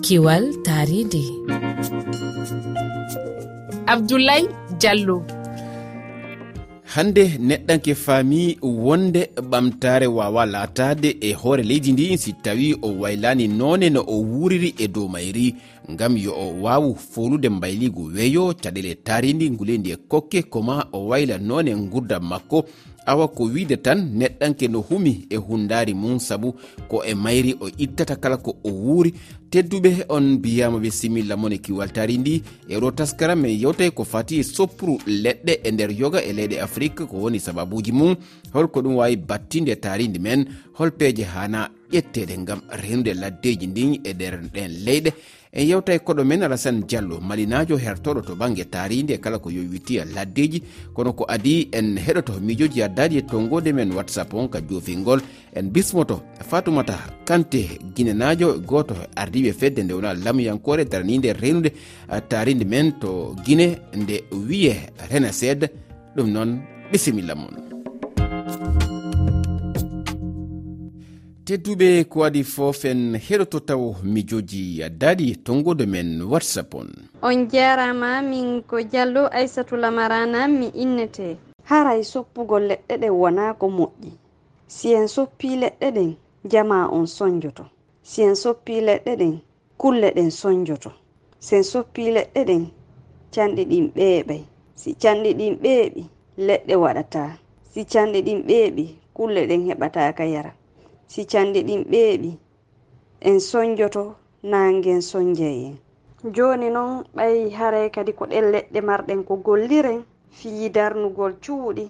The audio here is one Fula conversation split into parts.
kiwal taridi. Abdoulaye diallo. Hande neɗɗanke faami wonde ɓamtare wawa latade e hoore leydi ndi si tawi o waylani none no o wuriri e dow mayri ngam yo o wawu folude mbayligu weeyo caɗele taridi ngulendi e kokke koma o wayla none gurdam makko awa ko wiide tan neɗɗanke no humi e hundari mum saabu ko e mayri o ittata kala ko o wuuri. Tedduɓe on mbiyama ɓe similla mon e kiwaltari ndi e ro taskara e yewtay ko fati soppuru leɗɗe e nder yoga e leyɗe afrique ko woni sababuji mum. Holko ɗum wawi battinde taridi men hol peeje hana ƴettede gam rendude laddeji ndin e nder ɗen leyɗe. en yewta e koɗo men alassane diallo malinajo hertoɗo to banggue taride kala ko yo e laddeji kono ko adi en heɗoto miijoji e addadi e tongode men whatsapp on ka jofingol. En bismoto fatoumata kante guinenajo goto ardiɓe fedde nde wona lamuyankore daranide renude taride men to guine nde wiye renased ɗum noon bisimilla moon tedduɓe ko waɗi fof en heɗoto taw mijoji daɗi tongodo men whatsapp on. On jarama min ko diallo aissatou lamarana mi innete. Haray soppugo leɗɗe ɗen wona ko moƴƴi. Si en soppi leɗɗe ɗen jama on soñjoto si en soppi leɗɗe ɗen kulle ɗen soñjoto sen soppi leɗɗe ɗen canɗi ɗin ɓeeɓay si canɗi ɗin ɓeeɓi leɗɗe waɗata. Si canɗi ɗin ɓeeɓi kulle ɗen heɓataka yara. si cande ɗin ɓeeɓi en soñjoto nangen soñjeyen joni noon ɓay haray kadi ko ɗen leɗɗe marɗen ko golliren fii darnugol cuuɗi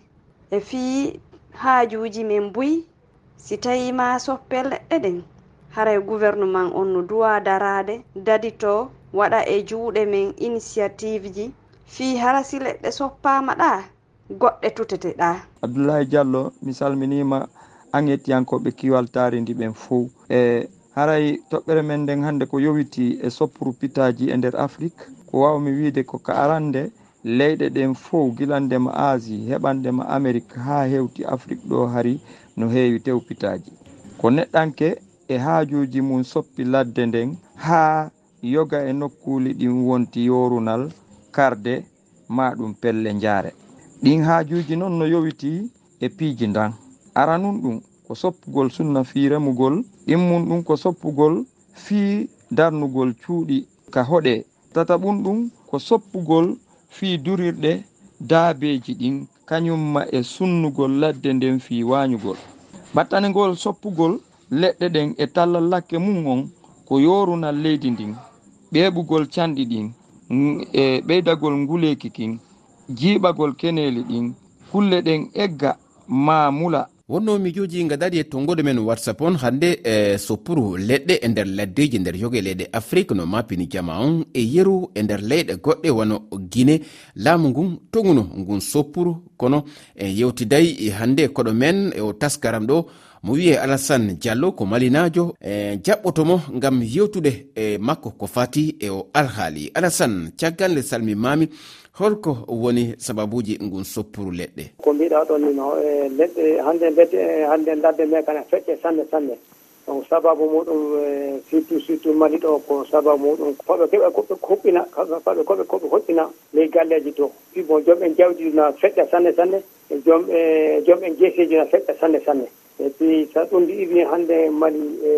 e fii haajuji men buyi si tawi ma soppe leɗɗe ɗen. Haray gouvernement on no duwa darade dadito waɗa e juuɗe men initiative ji. Fii hara si leɗɗe soppama ɗa goɗɗe tutete ɗa abdoulaye diallo mi salminima an yettiyankoɓe kiwaltare ndi ɓen fo e haray toɓɓere men nden hannde ko yowiti e soppuru pitaji e nder afrique ko wawmi wiide ko ka arande leyɗe ɗen fof gilandema asie heɓandema amérique ha hewti afrique ɗo hari no heewi tew pitaji ko neɗɗanke e haajuji mum soppi ladde nden ha yoga e nokkuli ɗin wonti yorunal karde ma ɗum pelle jaare ɗin haajuji noon no yowiti e piiji ndan. aranun ɗum ko soppugol sunna fi remugol immun ɗum ko soppugol fi darnugol cuuɗi ka hoɗe. Tataɓum ɗum ko soppugol fi durirɗe daabeji ɗin kañumma e sunnugol ladde nden fi wañugol battanegol soppugol leɗɗe ɗen e tallal lakke mum on ko yorunal leydi ndin ɓeɓugol canɗi ɗin e ɓeydagol nguleyki kin jiiɓagol keneli ɗin kulle ɗen egga ma mula wonno mijoji gadari e tongode men whatsapp on hande e soppuru leɗɗe e nder laddeji nder yoge leyɗe afrique no mapini jama on e yeru e nder leyɗe goɗɗe wano guine laamu ngun toguno ngun soppuru kono e yewtidayi hande koɗo men e o taskaram ɗo mo wi'e alassane diallo ko malinajo e jaɓɓotomo gam yewtude e makko ko fati e o alhaali. Alassane caggal nde salmimami holko woni sababuji ngun soppuru leɗɗe? Ko mbiɗa ɗon nino e leɗɗe hande ledde hande ladde me kana feƴƴe sanne sanne. Donc sababu muɗum e, surtout surtout mali ɗo ko sababu muɗum. Hoɓe keɓe koɓe huɓɓina hoɓe koɓe koɓe hoɓɓina ley galleji to. Puis bon joom en jawdi na feƴƴa sanne sanne. E joom e joom en jeeseji na feƴƴa sanne sanne. et puis sa ɗum iwi hannde mali e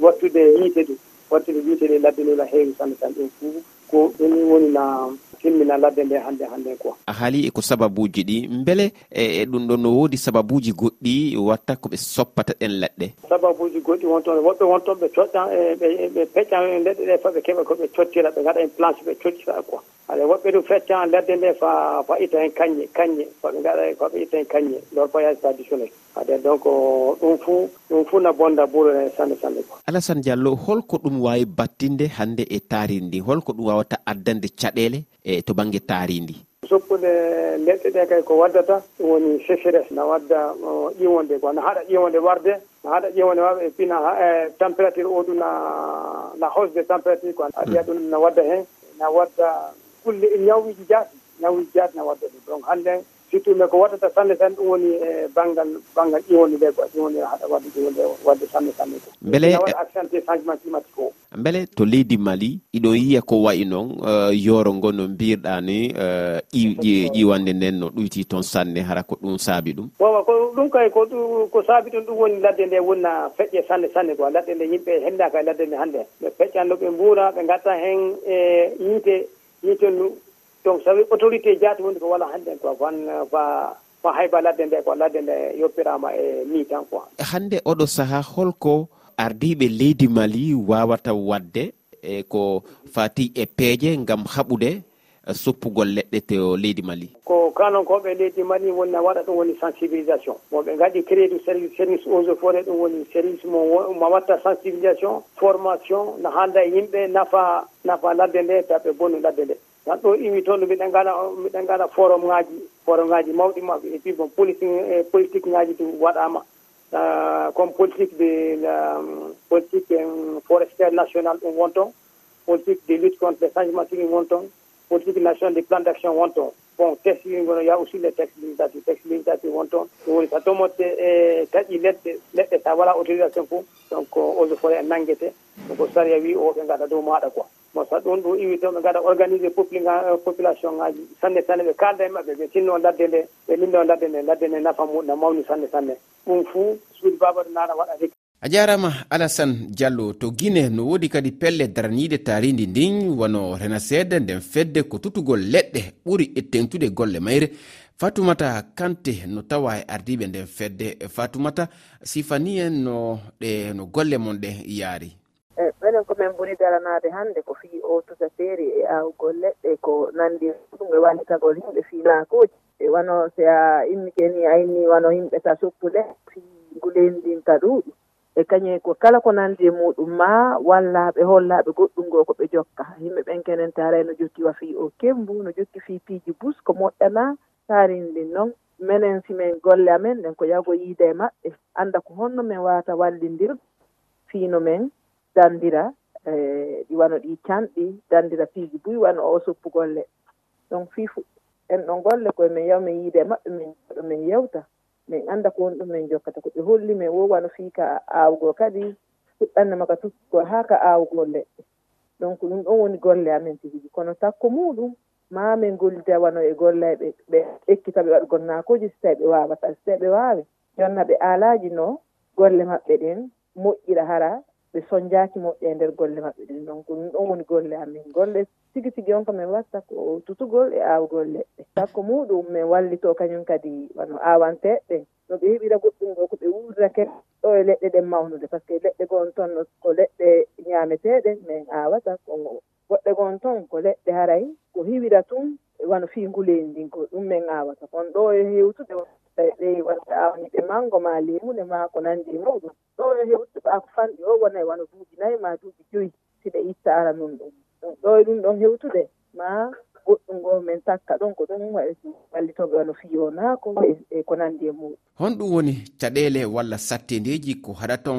wattude yiite ɗum wattude yiite ɗe ladde no no heewi sanne tan ɗum fou ko ɗoni woni na timmina ladde nde hannde hannde quoi a haali eko sababuji ɗi. Beele e, e ɗum ɗon no woodi sababuji goɗɗi watta ko ɓe soppata ɗen leɗɗe sababuji goɗɗi won toon woɓɓe won toon ɓe coƴƴan e, ɓe peƴƴan leɗɗe ɗe fof ɓe keɓa ko ɓe cottira ɓe gaɗa en planche ɓe cottira quoi. ala woɓɓe ɗum fecca han ledde nde fa fa itta hen kañƴe kañƴe koɓe gaɗa koɓe itta hen kañƴe. Lor voyage traditionnel. Ade donc ɗum fuu ɗum fuu na bonda buuro e sanne sanne ko alassane diallo holko ɗum wawi battinde hande e taariri ndi holko ɗum wawata addande caɗele e to banggue taariri soppude leɗɗe ɗe kay ko waddata ɗum woni sécheresse na wadda ƴiwonde ko na haɗa ƴiwonde warde na haɗa ƴiwonde waɓe e pina e température o ɗum na na hosde température ko aɗiya ɗum na wadda hen na wadda kulle ñawiji jaaɗi ñawiji jaaɗi ne wadda ɗum. Donc hannde surtout mais ko waddata sanne sanne ɗum woni e banggal banggal iwoni ɗe quoi iwoni haɗa wadde iwoni wadde sanne sanne ko. Beele waɗa accenté changement climatique o beele to leydi mali iɗo yiya ko wayi noon e, yoro ngo no mbirɗa ni e, ƴiwande nden no ɗuyti toon sanne hara ko ɗum saabi ɗum? Wawa ko ɗum kay ko ko saabi ɗum ɗum woni ladde nde wonna feƴƴe sanne sanne quoi ladde nde yimɓe hennaka e ladde nde hannde. Ɓe feƴƴanno ɓe mbuura ɓe gatta hen e yiite miten ɗum donc so tawi autorité jaati wonde ko wala hannden quoi fan fa fa hayba ladde nde quoi ladde nde yoppirama e mi tan quoi. Hannde oɗo saaha holko ardiɓe leydi mali wawata wadde e ko fati e peeje gam haɓude E soppugol leɗɗe to leydi mali? Ko kanonkoɓe leydi mali wonna waɗa ɗum woni sensibilisation. Bon ɓe gaɗi créé du service service eaux et forêt ɗum woni service mo mo watta sensibilisation formation no handa e yimɓe nafa nafa ladde nde taɓe ɓe ladde nde. Tan ɗo iwi toon no mbiɗen gaɗa mbiɗen gaɗa forum ŋaji forum ŋaji mawɗi mabɓe et puis bon politique e politique ŋaji ɗum waɗama. Ah, comme politique de politique euh, forestiére national ɗum won toon politique de lutte contre les changement climatique won toon politique national des plan d' action won toon bon texte yimɓe gono ya aussi les texte limitatif texte limitatif won toon ɗum woni so tomotte e taƴi leɗɗe leɗɗe sa wala autorisation fof donc eaux et forêt en nanguete. Ko saria wi o ɓe gaɗa dow maɗa quoi. Bon sa ɗum ɗum iwi toon ɓe gaɗa organisé euh, population ngaji sanne sanne ɓe kalda e maɓɓe ɓe tinno ladde nde ɓe lindo ladde nde ladde nde nafa muɗum na mawni sanne sanne. Ɗum fuu suudi babaɗo naɗa waɗa a jarama alassane diallo to guine no wodi kadi pelle daraniɗe taridi ndin wano renasede nden fedde ko tutugol leɗɗe ɓuri e tengtude golle mayre. Fatumata kante no tawa e ardiɓe nden fedde. Fatumata sifani en no ɗe no golle mon ɗe yaari. Eyi ɓenen komin ɓuri daranade hannde ko fii o tusa feeri e awgol leɗɗe ko nandi ɗum e wallitagol yimɓe finakoji e eh, wano si a immike ni a inni wano yimɓe ta soppu leɗɗe fi ngulendinta ɗuuɗi. e kañum e ko kala ko nandi e muɗum ma wallaɓe hollaɓe goɗɗum ngo koɓe jokka. Yimɓe ɓen kenen taara no jokki wafi o kembu no jokki fi piiji bus ko moƴƴana taarindi noon minen simin golle amen ɗen ko yago yiide e maɓɓe. Anda ko honno min wawata wallindir fiino men dandira e ɗi wano ɗi canɗi dandira piiji buy wano o soppugolle donc fifu en ɗon golle koye min yaw min yiide e maɓɓe min ɗo min yewta. min annda ko woni ɗum min jokkata ko ɓe holli min wowa no fii ka aawgo kadi fuɗɗannama ka tuttugo haa ka aawgol leɗɗe donc ɗum ɗon woni golle amin tigiji kono takko muɗum ma min gollida wano e golle ɓe ɓe ekkita ɓe waɗgol naakoji so tawi ɓe waawata so tawi ɓe waawi jonna ɓe alaji no golle maɓɓe ɗen moƴƴira hara ɓe soñjaaki moƴƴe e nder golle maɓɓe ɗen donc ɗum ɗon woni golle amin. Golle tigi tigi on ko min watta ko tutugol e aawgol leɗɗe sakko muɗum min wallito kañum kadi wano awanteɓɓe no ɓe heɓira goɗɗum ɗo ko ɓe wurdake ɗo e leɗɗe ɗen mawnude. Par ce que leɗɗe gon toon ko leɗɗe ñaameteeɗe min aawata ko goɗɗe gon toon ko leɗɗe haray ko hiwira tun wano fii nguleeni ndin ko ɗum min aawata kono ɗo e hewtude tawi ɓeyi watta awniɓe manngo ma leemune ma ko nanndi e muɗum ɗo hewtuɓa ko fanɗi o wona e wona duuɓi nayi ma duuɓi joyi siɗa itta ara nun ɗum ɗum. Ɗo e ɗum ɗon hewtude ma goɗɗum ngo min takka ɗon ko ɗum waɗi wallitoɓe wano fiyonaako e ko nanndi e muɗum honɗum woni caɗele walla sattedeji ko haɗa ton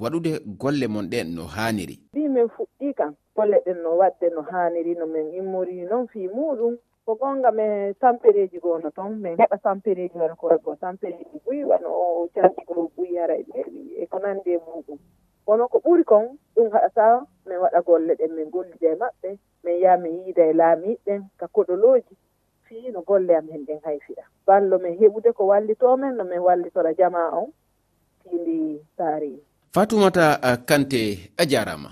waɗude golle mon ɗen no haaniri. Mbi min fuɗɗi kam golle ɗen no waɗde no haaniri no min immori noon fi muɗum. ko gonga min tampereji gono toon min heɓa tampereji wano koye goo tampereji ɓuyi wano o cantigol ɓuyi hara e ɗeɗi e, e ko nandi e muɗum. Kono ko ɓuri kon ɗum haɗata min waɗa golle ɗen min gollida e maɓɓe min yaha min yiida e laamiɓeɓen ka koɗoloji fii no golle am hen ɗen hay fiɗa ballo min heɓude ko wallitomen no min wallitora jama on fiindi taarihi fatoumata eh, kante a jarama.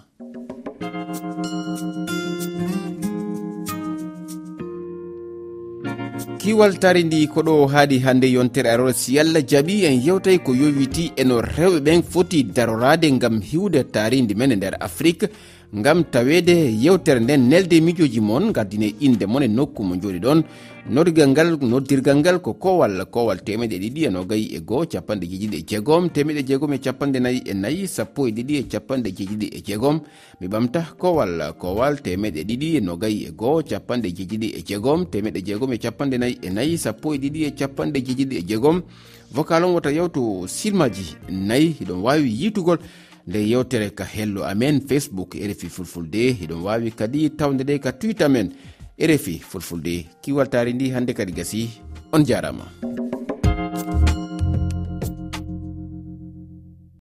kiwal tari ndi koɗo haadi hannde yontere arol si allah jaaɓi en yewtay ko yowiti eno rewɓe ɓen foti darorade gam hiwde taridi men e nder afrique. gam tawede yewtere nden nelde mijoji moon gardine inde moon e nokku mo joɗi ɗon. Noddirgal ngal noddirgal ngal ko kowal kowal temeɗe ɗiɗi e nogayi e goho capanɗe jeeɗiɗi e jeegom. Temeɗe e jeegom e capanɗe nayyi e nayyi sappo e ɗiɗi e capanɗe jeeɗiɗi e jeegom. Mi ɓamta kowal kowal temeɗe ɗiɗi e nogayi e goho capanɗe jeeɗiɗi e jeegom. Temeɗe e jeegom e capanɗe nayyi e nayyi sappo e ɗiɗi e capanɗe jeeɗiɗi e jeegom. Vocal on wota yewto silmaji nayyi hiɗon wawi yitugol. nde yewtere ka hello amen facebook rfi fulfulde eɗon wawi kadi tawde ɗe ka twitter men rfi fulfulde. Kiwaltari ndi hande kadi gasi on jarama.